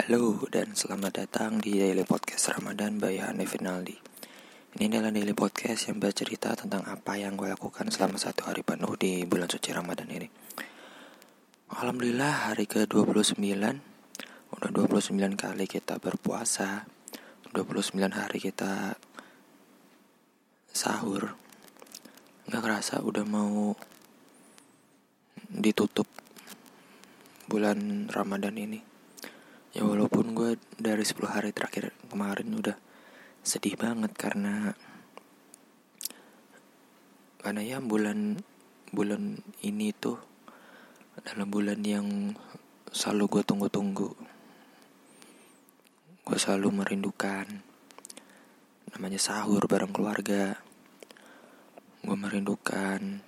Halo dan selamat datang di Daily Podcast Ramadan by Hanif Finaldi Ini adalah Daily Podcast yang bercerita tentang apa yang gue lakukan selama satu hari penuh di bulan suci Ramadan ini. Alhamdulillah hari ke-29 Udah 29 kali kita berpuasa 29 hari kita sahur. Gak kerasa udah mau ditutup bulan Ramadan ini ya walaupun gue dari 10 hari terakhir kemarin udah sedih banget karena karena ya bulan bulan ini tuh adalah bulan yang selalu gue tunggu-tunggu. Gue selalu merindukan namanya sahur bareng keluarga. Gue merindukan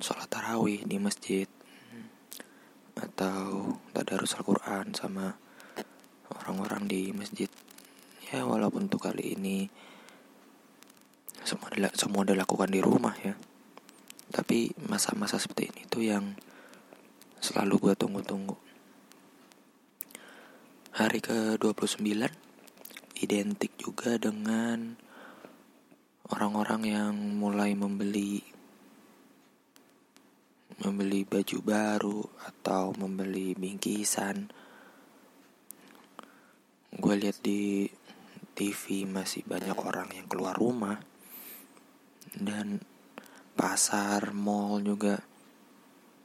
sholat tarawih di masjid atau tadarus Al-Quran sama orang-orang di masjid. Ya walaupun untuk kali ini semua semua dilakukan di rumah ya. Tapi masa-masa seperti ini tuh yang selalu gue tunggu-tunggu. Hari ke-29 identik juga dengan orang-orang yang mulai membeli membeli baju baru atau membeli bingkisan. Gue lihat di TV masih banyak orang yang keluar rumah. Dan pasar mall juga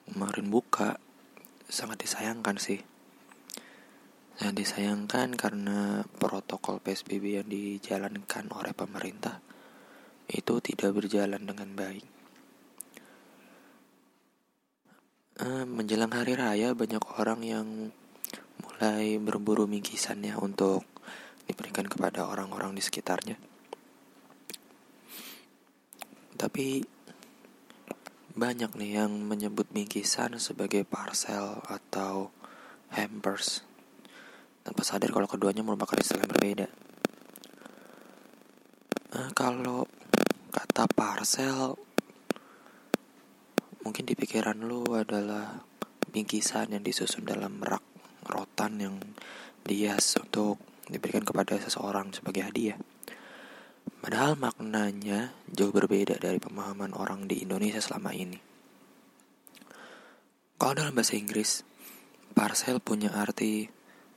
kemarin buka. Sangat disayangkan sih. Sangat disayangkan karena protokol PSBB yang dijalankan oleh pemerintah itu tidak berjalan dengan baik Uh, menjelang hari raya banyak orang yang mulai berburu bingkisannya untuk diberikan kepada orang-orang di sekitarnya. Tapi banyak nih yang menyebut bingkisan sebagai parcel atau hampers tanpa sadar kalau keduanya merupakan istilah yang berbeda. Uh, kalau kata parcel Mungkin di pikiran lu adalah bingkisan yang disusun dalam rak rotan yang dihias untuk diberikan kepada seseorang sebagai hadiah. Padahal maknanya jauh berbeda dari pemahaman orang di Indonesia selama ini. Kalau dalam bahasa Inggris, parcel punya arti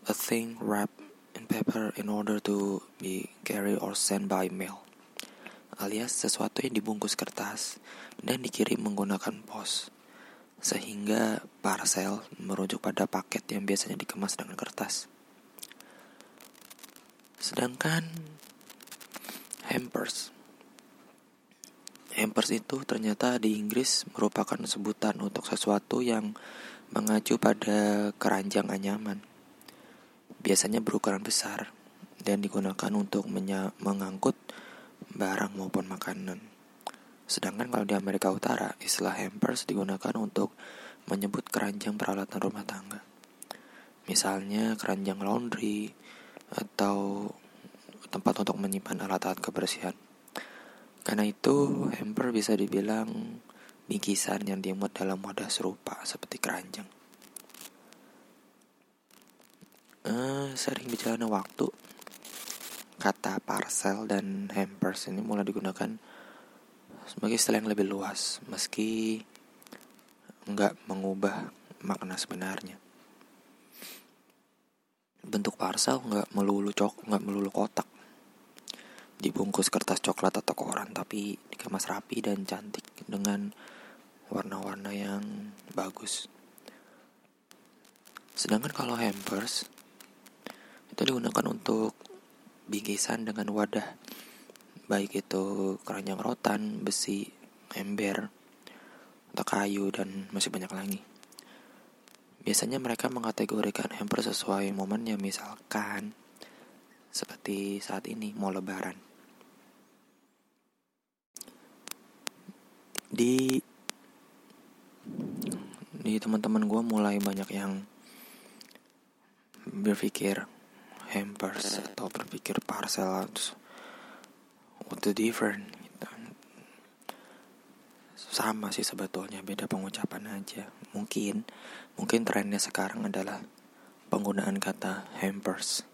a thing wrapped in paper in order to be carried or sent by mail alias sesuatu yang dibungkus kertas dan dikirim menggunakan pos. Sehingga parcel merujuk pada paket yang biasanya dikemas dengan kertas. Sedangkan hampers Hampers itu ternyata di Inggris merupakan sebutan untuk sesuatu yang mengacu pada keranjang anyaman. Biasanya berukuran besar dan digunakan untuk mengangkut barang maupun makanan. Sedangkan kalau di Amerika Utara, istilah hampers digunakan untuk menyebut keranjang peralatan rumah tangga. Misalnya keranjang laundry atau tempat untuk menyimpan alat-alat kebersihan. Karena itu, hamper bisa dibilang bingkisan yang dimuat dalam wadah serupa seperti keranjang. Uh, sering berjalannya waktu, kata parcel dan hampers ini mulai digunakan sebagai istilah yang lebih luas meski nggak mengubah makna sebenarnya. Bentuk parcel nggak melulu cok nggak melulu kotak. Dibungkus kertas coklat atau koran tapi dikemas rapi dan cantik dengan warna-warna yang bagus. Sedangkan kalau hampers itu digunakan untuk bingkisan dengan wadah baik itu keranjang rotan, besi, ember, atau kayu dan masih banyak lagi. Biasanya mereka mengkategorikan hamper sesuai momennya misalkan seperti saat ini mau lebaran. Di di teman-teman gue mulai banyak yang berpikir hampers atau berpikir parcel terus what the different gitu. sama sih sebetulnya beda pengucapan aja mungkin mungkin trennya sekarang adalah penggunaan kata hampers.